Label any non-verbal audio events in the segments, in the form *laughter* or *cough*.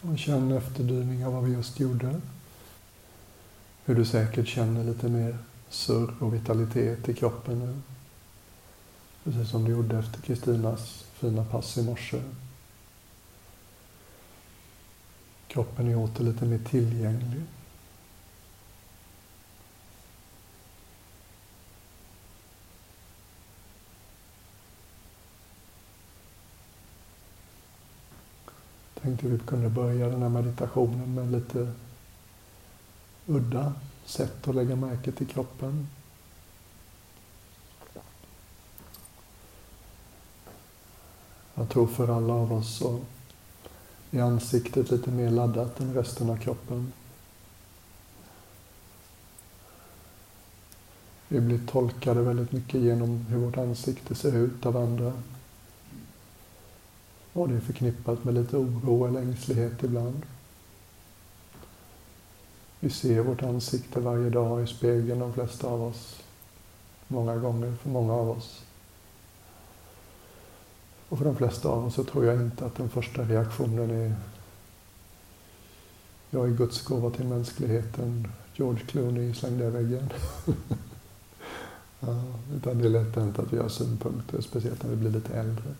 Och känn efterdyning av vad vi just gjorde. Hur du säkert känner lite mer surr och vitalitet i kroppen nu. Precis som du gjorde efter Kristinas fina pass i morse. Kroppen är åter lite mer tillgänglig. Tänkte vi kunde börja den här meditationen med lite udda sätt att lägga märke till kroppen. Jag tror för alla av oss så är ansiktet lite mer laddat än resten av kroppen. Vi blir tolkade väldigt mycket genom hur vårt ansikte ser ut av andra. Och det är förknippat med lite oro eller ängslighet ibland. Vi ser vårt ansikte varje dag i spegeln, de flesta av oss. Många gånger för många av oss. Och för de flesta av oss så tror jag inte att den första reaktionen är jag är Guds gåva till mänskligheten, George Clooney slängde i väggen. *laughs* ja, utan det är lätt hänt att vi har synpunkter, speciellt när vi blir lite äldre.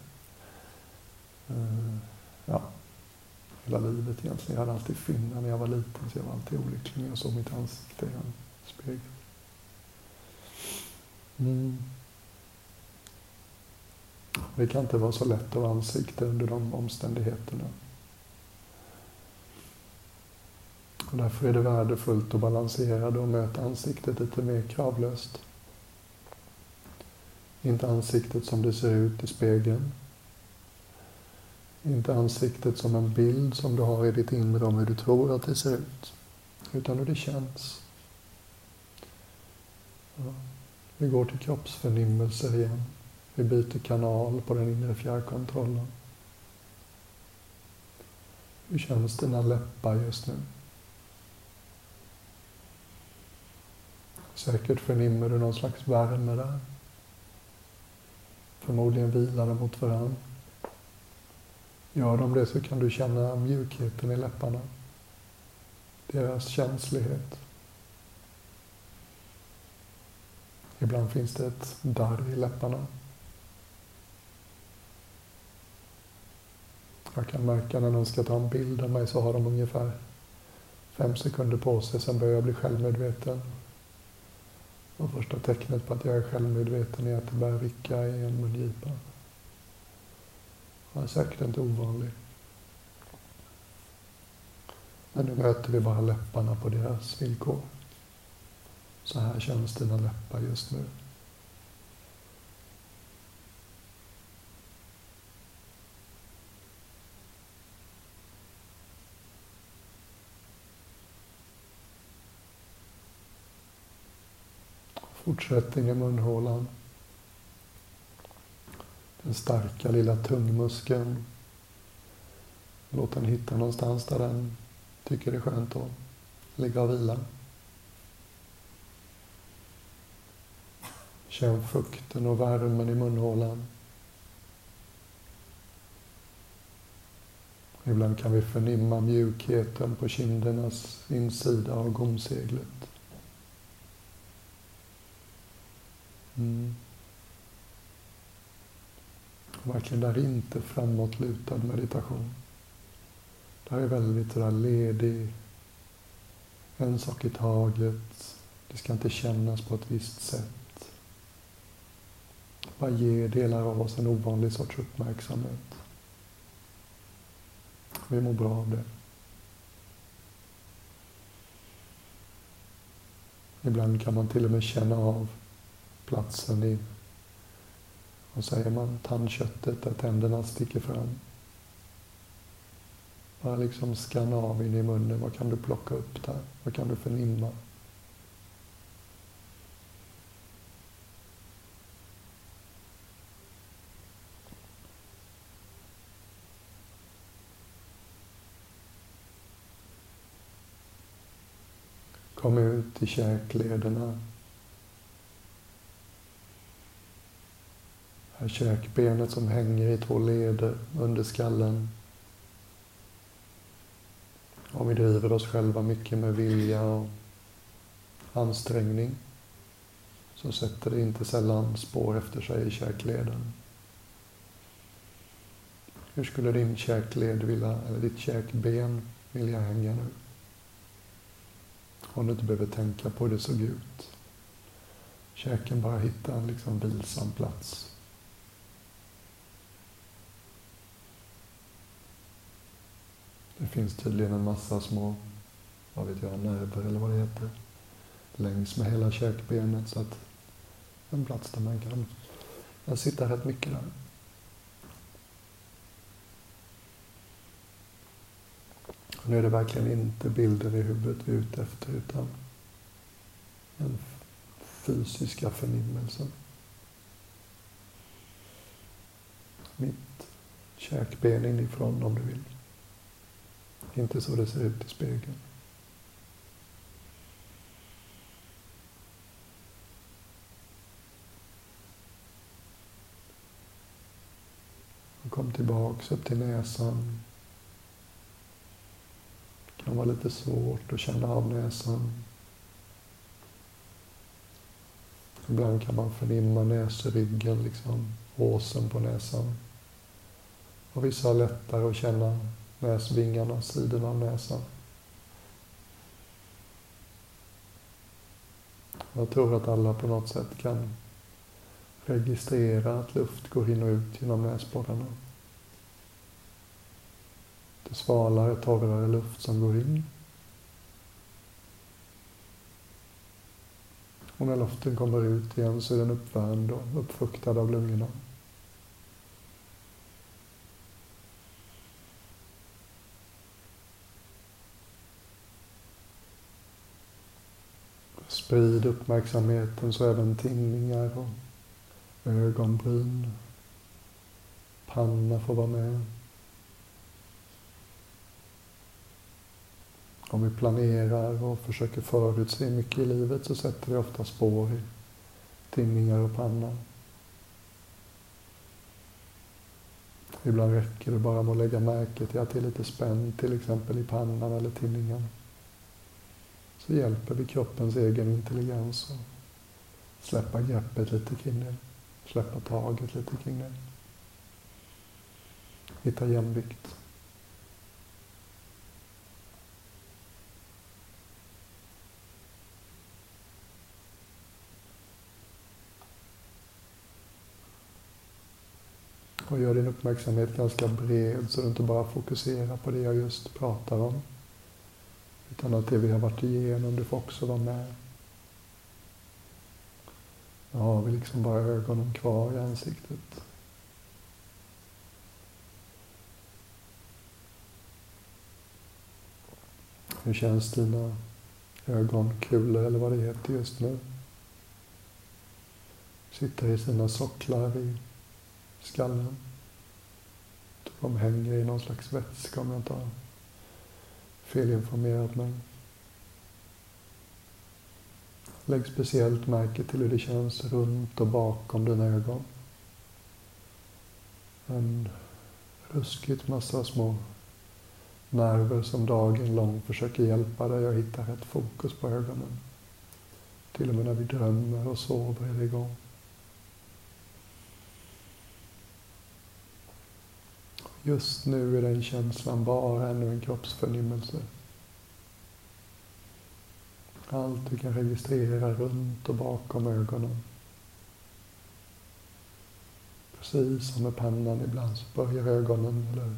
Eh, ja, hela livet egentligen. Jag hade alltid finnar när jag var liten, så jag var alltid olycklig när jag såg mitt ansikte i en spegel. Mm. Det kan inte vara så lätt att vara ansikte under de omständigheterna. Och därför är det värdefullt att balansera det och möta ansiktet lite mer kravlöst. Inte ansiktet som det ser ut i spegeln. Inte ansiktet som en bild som du har i ditt inre om hur du tror att det ser ut. Utan hur det känns. Ja. Vi går till kroppsförnimmelser igen. Vi byter kanal på den inre fjärrkontrollen. Hur känns dina läppar just nu? Säkert förnimmer du någon slags värme där. Förmodligen vilar de mot varandra. Gör de det så kan du känna mjukheten i läpparna. Deras känslighet. Ibland finns det ett darr i läpparna. Jag kan märka när någon ska ta en bild av mig så har de ungefär fem sekunder på sig, sen börjar jag bli självmedveten. Och första tecknet på att jag är självmedveten är att det börjar vicka i en mungipa. Han är säkert inte ovanlig. Men nu möter vi bara läpparna på deras villkor. Så här känns dina läppar just nu. Fortsättning i munhålan. Den starka lilla tungmuskeln. Låt den hitta någonstans där den tycker det är skönt att ligga och vila. Känn fukten och värmen i munhålan. Ibland kan vi förnimma mjukheten på kindernas insida av gomseglet. Mm verkligen där inte framåtlutad meditation. Det här är väldigt sådär ledig, en sak i taget. Det ska inte kännas på ett visst sätt. Bara ge delar av oss en ovanlig sorts uppmärksamhet. Vi mår bra av det. Ibland kan man till och med känna av platsen i vad säger man? Tandköttet där tänderna sticker fram. Bara liksom skanna av in i munnen. Vad kan du plocka upp där? Vad kan du förnimma? Kom ut i käklederna. Här käkbenet som hänger i två leder under skallen. Om vi driver oss själva mycket med vilja och ansträngning så sätter det inte sällan spår efter sig i käkleden. Hur skulle din käkled vilja, eller ditt käkben vilja hänga nu? Om du inte behöver tänka på hur det såg ut. Käken bara hittar en liksom vilsam plats. Det finns tydligen en massa små, vad vet jag, nerver eller vad det heter, längs med hela käkbenet så att en plats där man kan, kan sitta rätt mycket där. Och nu är det verkligen inte bilder i huvudet vi är ute efter utan den fysiska förnimmelsen. Mitt käkben inifrån om du vill. Inte så det ser ut i spegeln. kom tillbaks upp till näsan. Det kan vara lite svårt att känna av näsan. Ibland kan man förnimma näsryggen, liksom åsen på näsan. Och vissa har lättare att känna näsvingarna, sidorna av näsan. Jag tror att alla på något sätt kan registrera att luft går in och ut genom näsborrarna. Det svalare, torrare luft som går in. Och när luften kommer ut igen så är den uppvärmd och uppfuktad av lungorna. Sprid uppmärksamheten så även tinningar och ögonbryn, panna får vara med. Om vi planerar och försöker förutse mycket i livet så sätter det ofta spår i tinningar och panna. Ibland räcker det bara med att lägga märke till att det är lite spänt, till exempel i pannan eller tinningen. Så hjälper vi kroppens egen intelligens att släppa greppet lite kring det. Släppa taget lite kring det. Hitta jämvikt. och gör din uppmärksamhet ganska bred så du inte bara fokuserar på det jag just pratar om. Utan att det vi har varit igenom, du får också vara med. Nu har vi liksom bara ögonen kvar i ansiktet. Hur känns dina ögonkulor eller vad det heter just nu? Sitter i sina socklar i skallen. De hänger i någon slags vätska om jag inte har felinformerat mig. Lägg speciellt märke till hur det känns runt och bakom dina ögon. En ruskigt massa små nerver som dagen lång försöker hjälpa dig att hitta rätt fokus på ögonen. Till och med när vi drömmer och sover är det igång. Just nu är den känslan bara ännu en kroppsförnimmelse. Allt du kan registrera runt och bakom ögonen. Precis som med pannan ibland så börjar ögonen, eller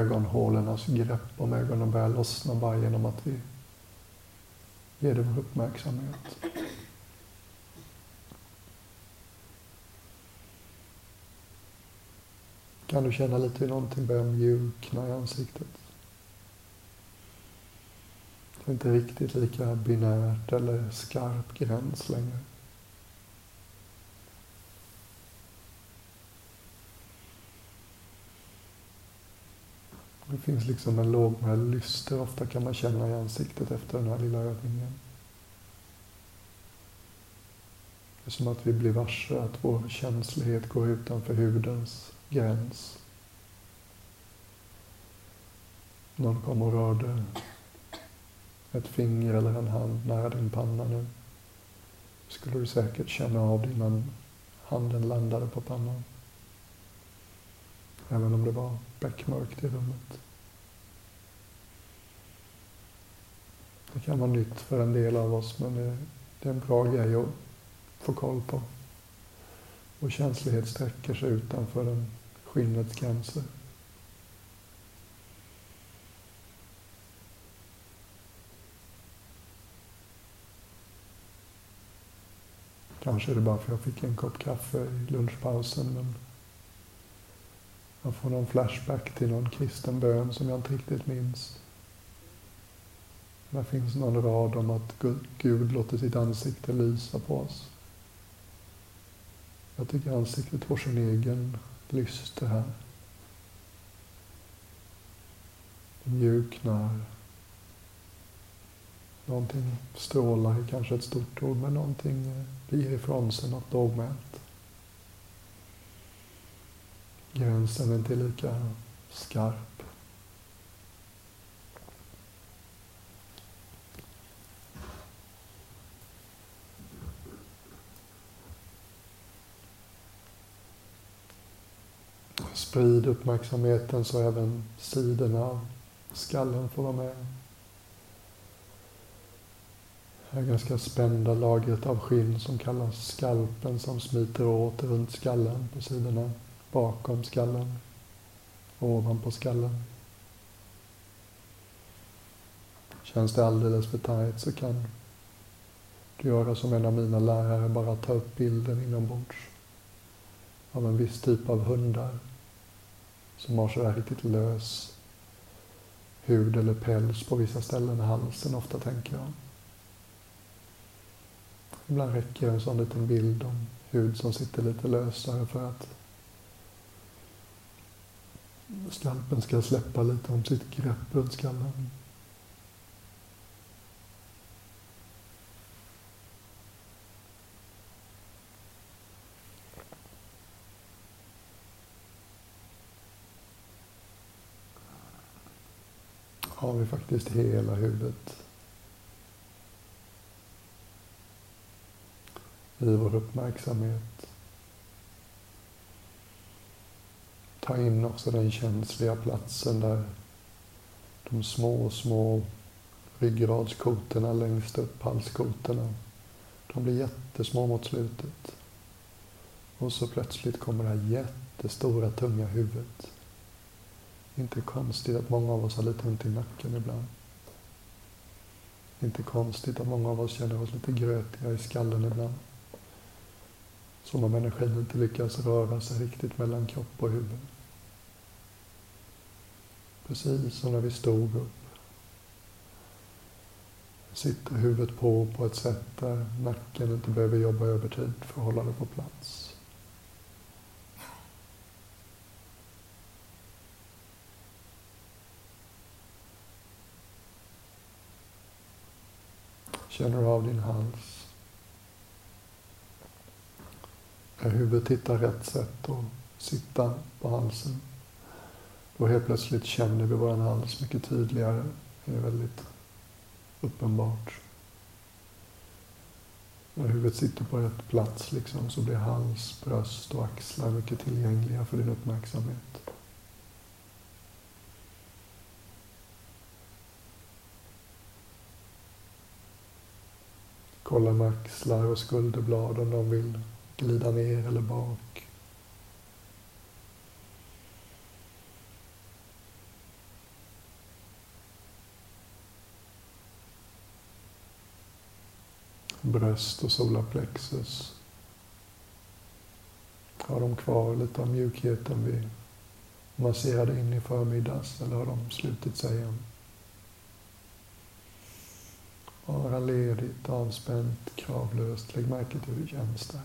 ögonhålornas grepp om ögonen börjar lossna bara genom att vi ger det vår uppmärksamhet. Kan du känna lite hur någonting börjar mjukna i ansiktet? Det är inte riktigt lika binärt eller skarp gräns längre. Det finns liksom en lågmäld lyster ofta kan man känna i ansiktet efter den här lilla övningen. Det är som att vi blir varse att vår känslighet går utanför hudens gräns. Någon kom och rörde ett finger eller en hand nära din panna nu skulle du säkert känna av det innan handen landade på pannan. Även om det var beckmörkt i rummet. Det kan vara nytt för en del av oss, men det, det är en bra grej att få koll på. Och känslighet sträcker sig utanför den skinnets gränser. Kanske är det bara för att jag fick en kopp kaffe i lunchpausen, men jag får någon flashback till någon kristen bön som jag inte riktigt minns. Där finns någon rad om att Gud låter sitt ansikte lysa på oss. Jag tycker ansiktet får sin egen lyster här. Det mjuknar. Någonting strålar är kanske ett stort ord, men någonting blir ifrån sig något lågmält. Gränsen är inte lika skarp. Sprid uppmärksamheten så även sidorna av skallen får vara med. Det här ganska spända lagret av skinn som kallas skalpen som smiter åt runt skallen på sidorna, bakom skallen, ovanpå skallen. Känns det alldeles för tajt så kan du göra som en av mina lärare, bara ta upp bilden inombords av en viss typ av hundar som har sådär riktigt lös hud eller päls på vissa ställen, halsen ofta tänker jag. Ibland räcker en sån liten bild om hud som sitter lite lösare för att skalpen ska släppa lite om sitt grepp runt skallen. Har vi faktiskt hela huvudet i vår uppmärksamhet. Ta in också den känsliga platsen där de små, små ryggradskotorna längst upp, halskotorna, de blir jättesmå mot slutet. Och så plötsligt kommer det här jättestora, tunga huvudet. Inte konstigt att många av oss har lite ont i nacken ibland. Inte konstigt att många av oss känner oss lite grötiga i skallen ibland. Som om energin inte lyckas röra sig riktigt mellan kropp och huvud. Precis som när vi stod upp. Sitter huvudet på på ett sätt där nacken inte behöver jobba övertid för att hålla det på plats. Känner du av din hals? När huvudet hittar rätt sätt att sitta på halsen, då helt plötsligt känner vi vår hals mycket tydligare. Det är väldigt uppenbart. När huvudet sitter på rätt plats liksom, så blir hals, bröst och axlar mycket tillgängliga för din uppmärksamhet. Kolla med axlar och skulderblad om de vill glida ner eller bak. Bröst och solarplexus. Har de kvar lite av mjukheten vi masserade in i förmiddags eller har de slutit sig än? Bara ledigt, avspänt, kravlöst. Lägg märke till hur det känns där.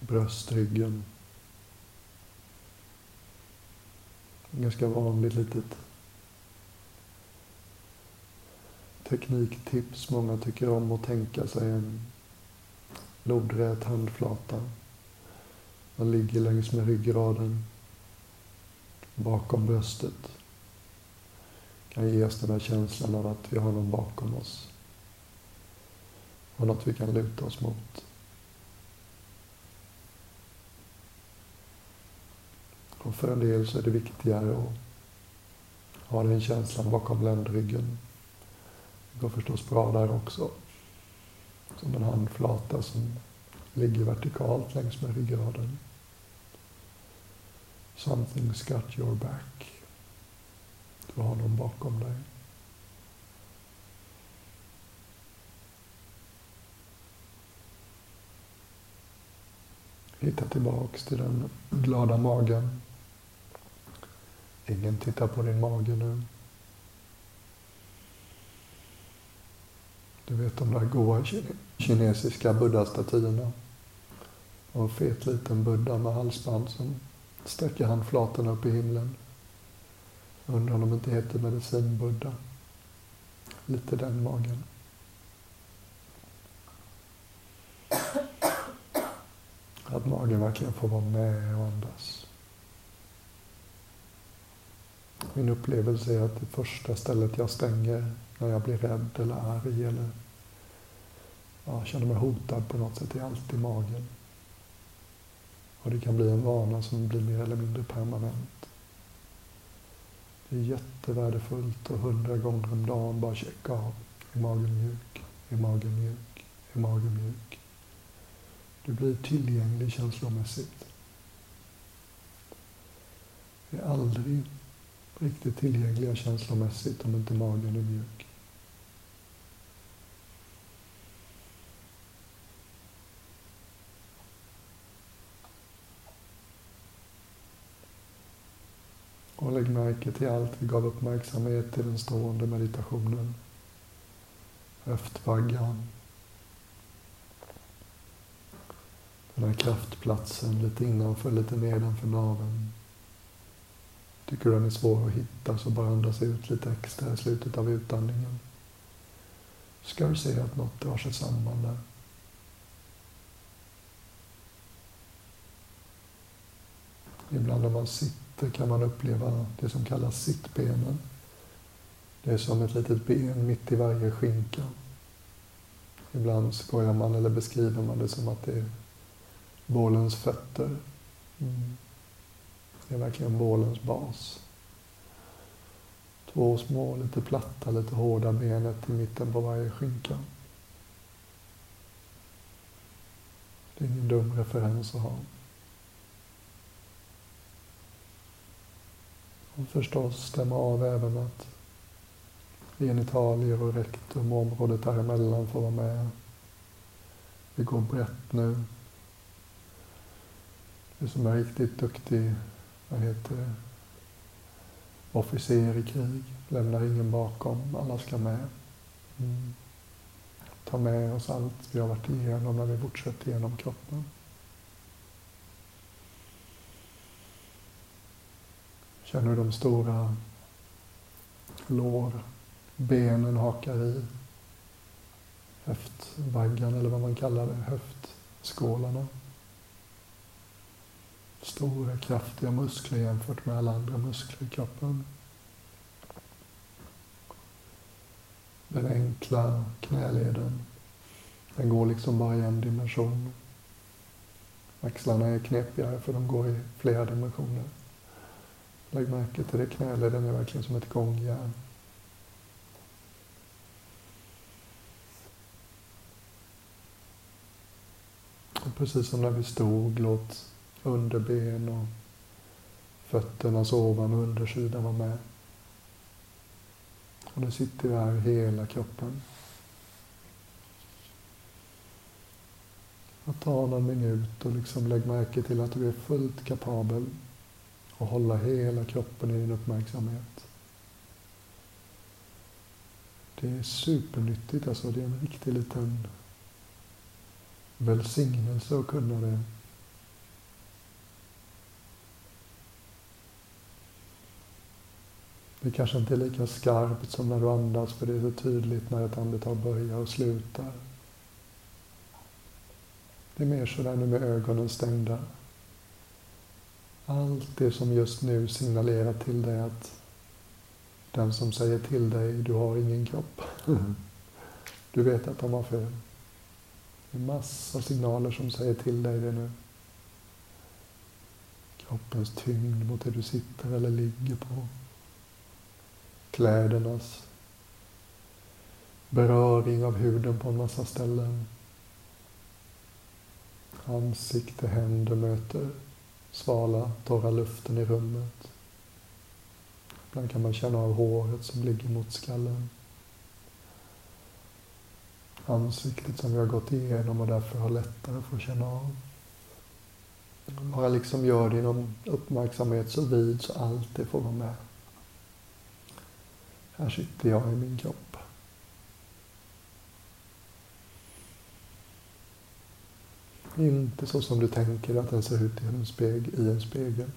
bröstryggen. Ganska vanligt litet tekniktips. Många tycker om att tänka sig en lodrät handflata. Man ligger längs med ryggraden. bakom bröstet kan ge oss den här känslan av att vi har någon bakom oss och något vi kan luta oss mot. Och för en del så är det viktigare att ha den känslan bakom ländryggen. Det går förstås bra där också. Som en handflata som ligger vertikalt längs med ryggraden. Something's got your back. Du har någon bakom dig. Hitta tillbaks till den glada magen. Ingen tittar på din mage nu. Du vet de där goa kinesiska buddha-statyerna. Och en fet liten buddha med halsband som sträcker handflatorna upp i himlen. Undrar om de inte heter medicinbuddha. Lite den magen. Att magen verkligen får vara med och andas. Min upplevelse är att det första stället jag stänger när jag blir rädd eller arg eller ja, känner mig hotad på något sätt är alltid magen. Och det kan bli en vana som blir mer eller mindre permanent. Det är jättevärdefullt att hundra gånger om dagen bara checka av. Är magen mjuk? Är magen mjuk? Är magen mjuk? Du blir tillgänglig känslomässigt. Vi är aldrig riktigt tillgängliga känslomässigt om inte magen är mjuk. Och lägg märke till allt vi gav uppmärksamhet till den stående meditationen. Höftvaggan. Den här kraftplatsen lite innanför, lite nedanför naveln. Tycker du den är svår att hitta så bara andas ut lite extra i slutet av utandningen. Ska du se att något drar sig samman där. Ibland när man sitter kan man uppleva det som kallas sittbenen. Det är som ett litet ben mitt i varje skinka. Ibland skojar man eller beskriver man det som att det är bålens fötter. Mm. Det är verkligen bålens bas. Två små, lite platta, lite hårda benet i mitten på varje skinka. Det är ingen dum referens att ha. Och förstås stämma av även att genitalier och rektum och området däremellan får vara med. Vi går brett nu. Du som är riktigt duktig vad heter det, officer i krig, lämnar ingen bakom, alla ska med. Mm. Ta med oss allt vi har varit igenom när vi fortsätter genom kroppen. Känner du de stora lår, benen hakar i, höftvaggan eller vad man kallar det, höftskålarna stora kraftiga muskler jämfört med alla andra muskler i kroppen. Den enkla knäleden, den går liksom bara i en dimension. Axlarna är knepigare för de går i flera dimensioner. Lägg märke till det, knäleden är verkligen som ett gångjärn. Och precis som när vi stod, låt underben och fötternas ovan och undersida vara med. Och nu sitter vi här hela kroppen. Att ta någon minut och liksom lägg märke till att du är fullt kapabel och hålla hela kroppen i din uppmärksamhet. Det är supernyttigt, alltså det är en riktig liten välsignelse att kunna det. Det kanske inte är lika skarpt som när du andas för det är så tydligt när ett andetag börjar och slutar. Det är mer sådär nu med ögonen stängda. Allt det som just nu signalerar till dig att den som säger till dig, du har ingen kropp. Du vet att de har fel. Det är massa signaler som säger till dig det nu. Kroppens tyngd mot det du sitter eller ligger på. Klädernas beröring av huden på en massa ställen. Ansikte, händer möter svala, torra luften i rummet. Ibland kan man känna av håret som ligger mot skallen. Ansiktet som vi har gått igenom och därför har lättare för att känna av. Bara liksom gör din uppmärksamhet så vid så allt det får vara med. Här sitter jag i min kropp. Inte så som du tänker att den ser ut i en, speg, i en spegel.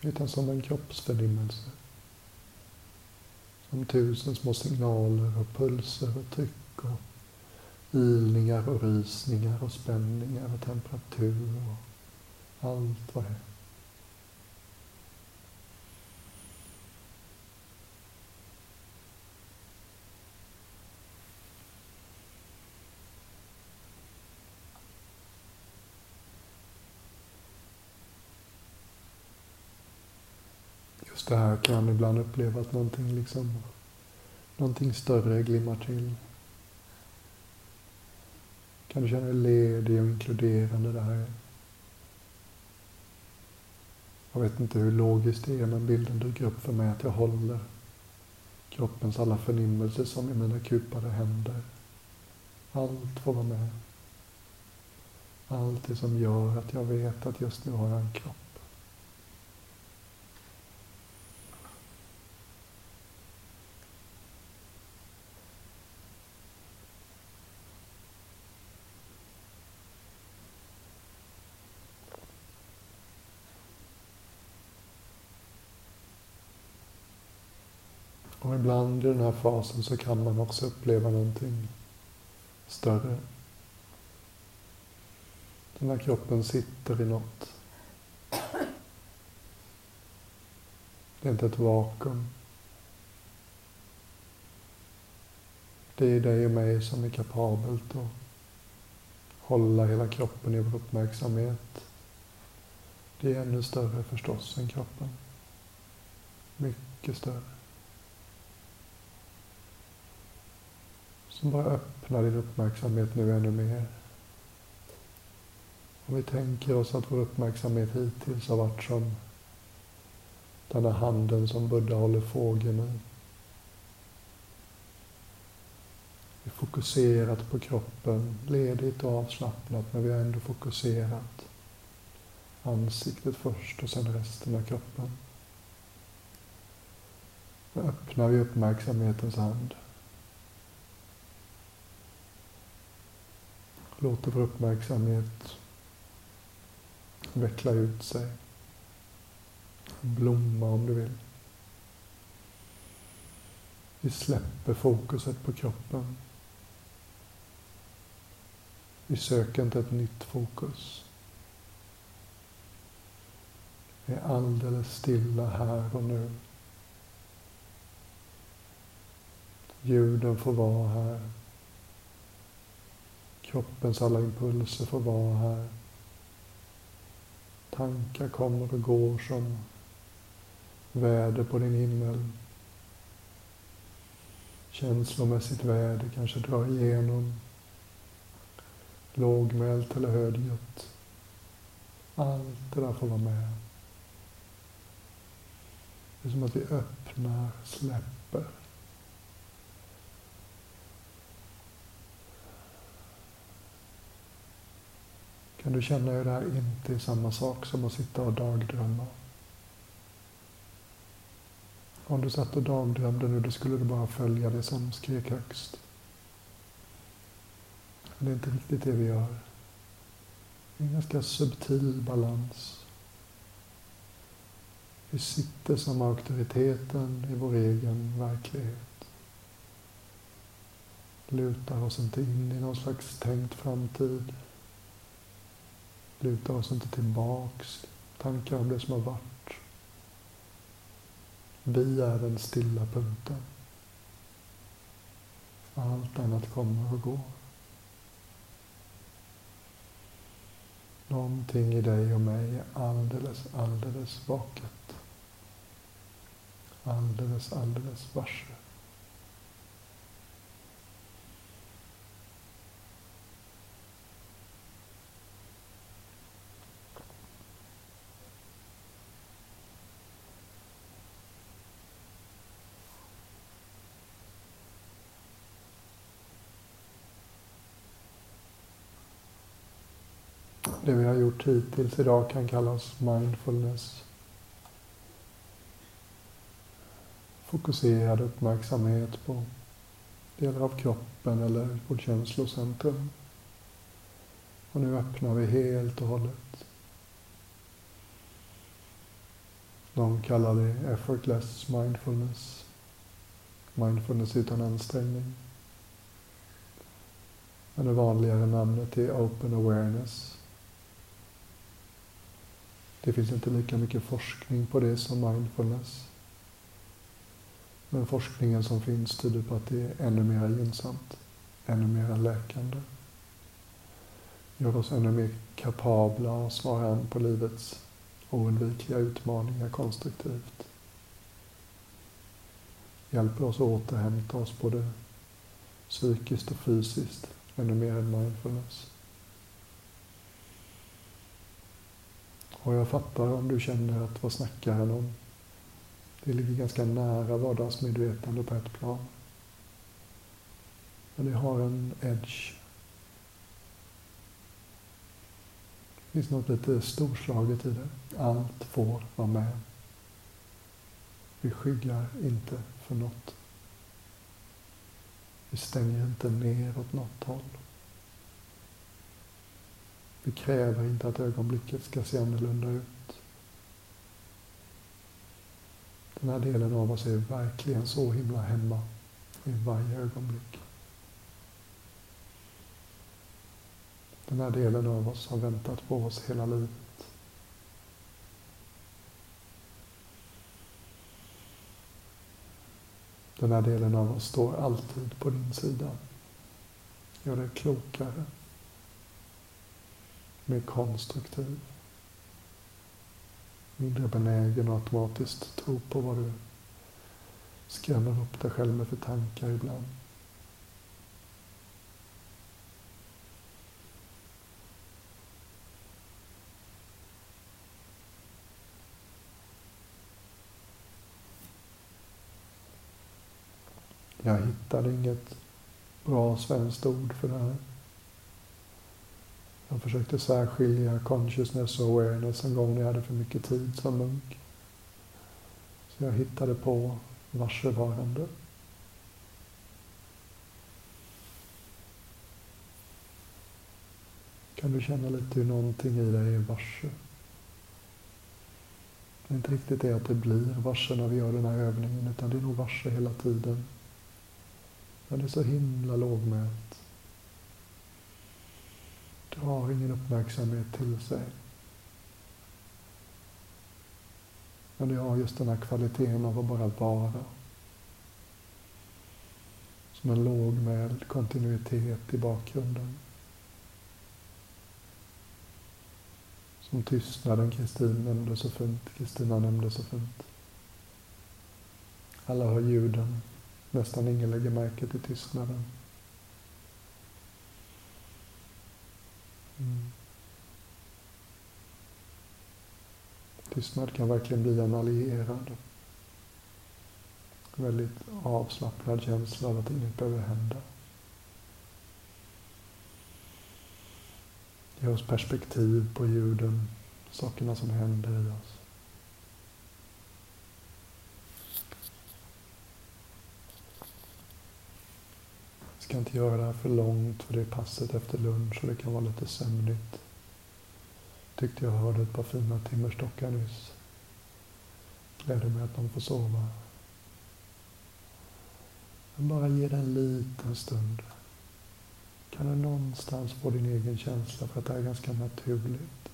Utan som en kroppsförnimmelse. Som tusen små signaler och pulser och tryck och ilningar och rysningar och spänningar och temperatur och allt vad det är. Just det här kan ibland uppleva att någonting, liksom, någonting större glimmar till. Kan du känna dig ledig och inkluderande där? Jag vet inte hur logiskt det är, men bilden dyker upp för mig att jag håller kroppens alla förnimmelser som i mina kupade händer. Allt får vara med. Allt det som gör att jag vet att just nu har jag en kropp. Och ibland i den här fasen så kan man också uppleva någonting större. Den här kroppen sitter i något. Det är inte ett vakuum. Det är dig och mig som är kapabelt att hålla hela kroppen i vår uppmärksamhet. Det är ännu större förstås än kroppen. Mycket större. Som bara öppnar din uppmärksamhet nu ännu mer. Om vi tänker oss att vår uppmärksamhet hittills har varit som den här handen som Buddha håller fågeln i. Vi fokuserat på kroppen, ledigt och avslappnat, men vi har ändå fokuserat. Ansiktet först och sen resten av kroppen. Då öppnar vi uppmärksamhetens hand. Låter vår uppmärksamhet veckla ut sig. Blomma om du vill. Vi släpper fokuset på kroppen. Vi söker inte ett nytt fokus. Vi är alldeles stilla här och nu. Ljuden får vara här. Kroppens alla impulser får vara här. Tankar kommer och går som väder på din himmel. Känslomässigt väder kanske drar igenom. Lågmält eller högljutt. Allt det där får vara med. Det är som att vi öppnar, släpper. Kan du känna hur det här inte är samma sak som att sitta och dagdrömma? Om du satt och dagdrömde nu, då skulle du bara följa det som skrek högst. Men det är inte riktigt det vi gör. Det är en ganska subtil balans. Vi sitter som auktoriteten i vår egen verklighet. Lutar oss inte in i någon slags tänkt framtid lutar oss inte tillbaks, tankar om det som har varit. Vi är den stilla punkten. Allt annat kommer och går. Någonting i dig och mig är alldeles, alldeles vaket. Alldeles, alldeles varse. Det vi har gjort hittills idag kan kallas mindfulness. Fokuserad uppmärksamhet på delar av kroppen eller vårt känslocentrum. Och nu öppnar vi helt och hållet. De kallar det effortless mindfulness. Mindfulness utan ansträngning. Men det vanligare namnet är open awareness. Det finns inte lika mycket forskning på det som mindfulness. Men forskningen som finns tyder på att det är ännu mer gynnsamt, ännu mer läkande. Gör oss ännu mer kapabla att svara an på livets oundvikliga utmaningar konstruktivt. Hjälper oss att återhämta oss både psykiskt och fysiskt, ännu mer än mindfulness. Och jag fattar om du känner att vad snackar han om? Det ligger ganska nära vardagsmedvetande på ett plan. Men det har en edge. Det finns något lite storslaget i det. Allt får vara med. Vi skyggar inte för något. Vi stänger inte ner åt något håll. Vi kräver inte att ögonblicket ska se annorlunda ut. Den här delen av oss är verkligen så himla hemma i varje ögonblick. Den här delen av oss har väntat på oss hela livet. Den här delen av oss står alltid på din sida. Gör dig klokare mer konstruktiv. Mindre benägen att automatiskt tro på vad du skrämmer upp dig själv med för tankar ibland. Jag hittade inget bra svenskt ord för det här. Jag försökte särskilja consciousness och awareness en gång när jag hade för mycket tid som munk. Så jag hittade på varsevarande. Kan du känna lite hur någonting i dig är varse? Det är inte riktigt det att det blir varse när vi gör den här övningen, utan det är nog varse hela tiden. Men det är så himla lågmält drar ingen uppmärksamhet till sig. Men det har just den här kvaliteten av att bara vara. Som en lågmäld kontinuitet i bakgrunden. Som tystnaden Kristin nämnde så fint. Kristina nämnde så fint. Alla hör ljuden. Nästan ingen lägger märke till tystnaden. Mm. Tystnad kan verkligen bli en allierad. En väldigt avslappnad känsla av att inget behöver hända. Ge oss perspektiv på ljuden, sakerna som händer i oss. ska inte göra det här för långt för det är passet efter lunch och det kan vara lite sömnigt. Tyckte jag hörde ett par fina timmerstockar nyss. Gläder mig att de får sova. Men bara ge det en liten stund. Kan du någonstans få din egen känsla för att det här är ganska naturligt.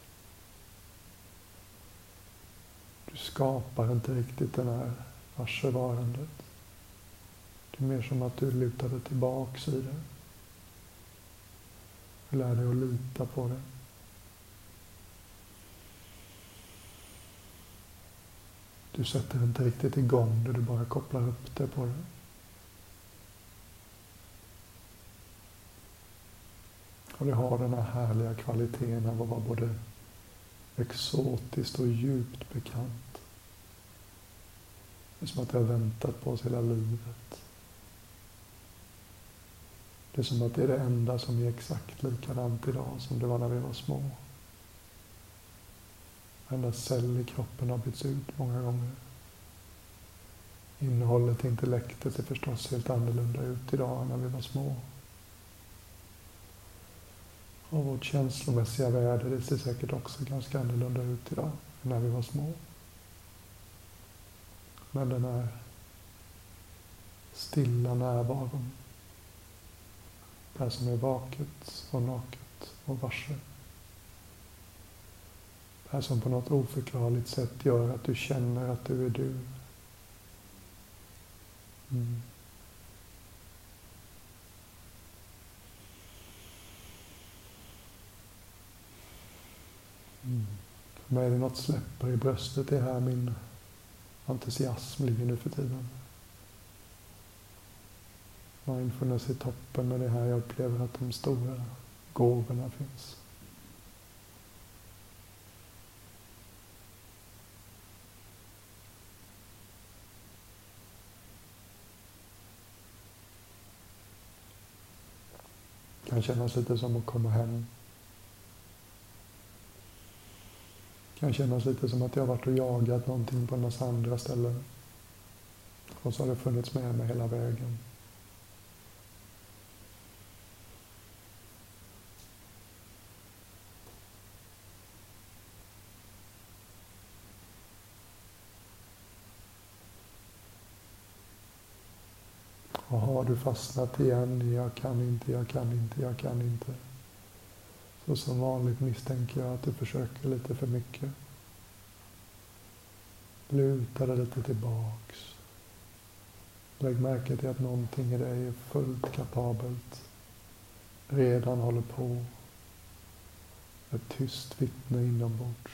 Du skapar inte riktigt det här varsevarandet. Det är mer som att du lutar dig tillbaks i det. Du lär dig att lita på det. Du sätter inte riktigt igång det, du bara kopplar upp det på det. Och det har den här härliga kvaliteten av att vara både exotiskt och djupt bekant. Det är som att det har väntat på oss hela livet. Det är som att det är det enda som är exakt likadant idag som det var när vi var små. Varenda cell i kroppen har bytts ut många gånger. Innehållet i intellektet ser förstås helt annorlunda ut idag än när vi var små. Och vårt känslomässiga värde, det ser säkert också ganska annorlunda ut idag än när vi var små. Men den här stilla närvaron, här som är vaket och naket och varse. Det här som på något oförklarligt sätt gör att du känner att du är du. Mm. Mm. För mig är det något släpper i bröstet, det är här min entusiasm ligger nu för tiden. Mindfulness i toppen, och det är här jag upplever att de stora gåvorna finns. Det kan kännas lite som att komma hem Det kan kännas lite som att jag har varit och jagat någonting på en massa andra ställen. Och så har det funnits med mig hela vägen. Och har du fastnat igen i jag kan inte, jag kan inte, jag kan inte. Så som vanligt misstänker jag att du försöker lite för mycket. Luta dig lite tillbaks. Lägg märke till att någonting i dig är fullt kapabelt. Redan håller på. Ett tyst vittne inombords.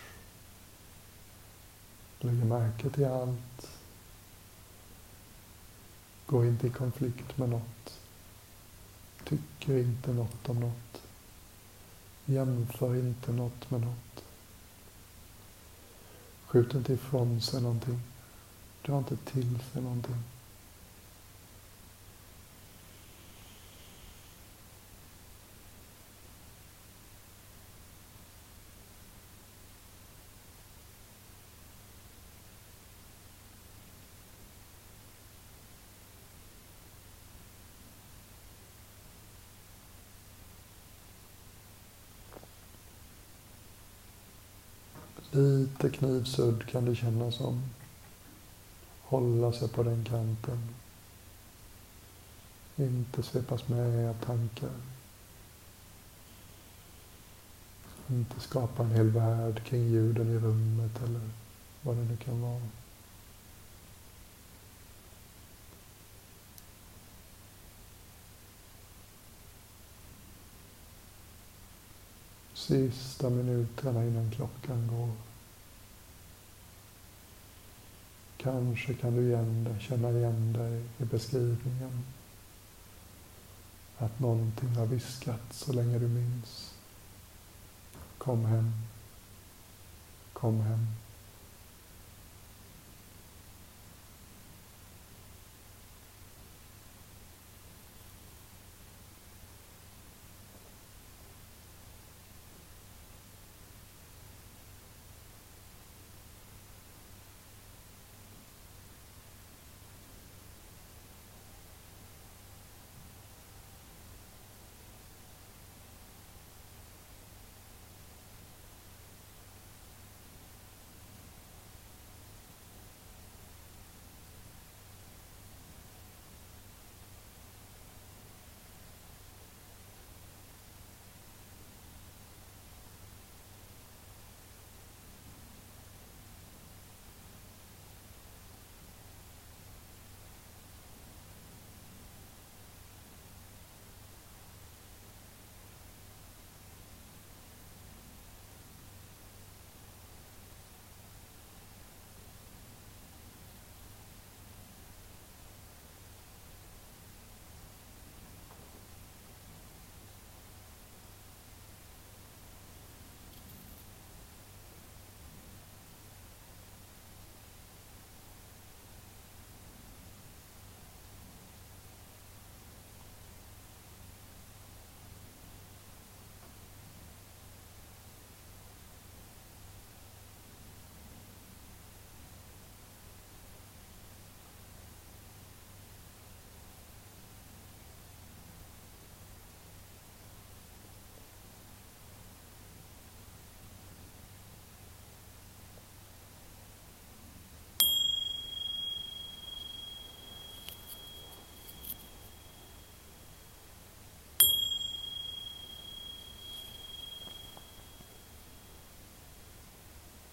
Lägg märke till allt. Gå inte i konflikt med något. Tycker inte något om något. Jämför inte något med något. Skjut inte ifrån sig någonting. Dra inte till sig någonting. Lite knivsudd kan det kännas som. Hålla sig på den kanten. Inte svepas med av tankar. Inte skapa en hel värld kring ljuden i rummet eller vad det nu kan vara. Sista minuterna innan klockan går. Kanske kan du igen dig, känna igen dig i beskrivningen. Att någonting har viskat så länge du minns. Kom hem. Kom hem.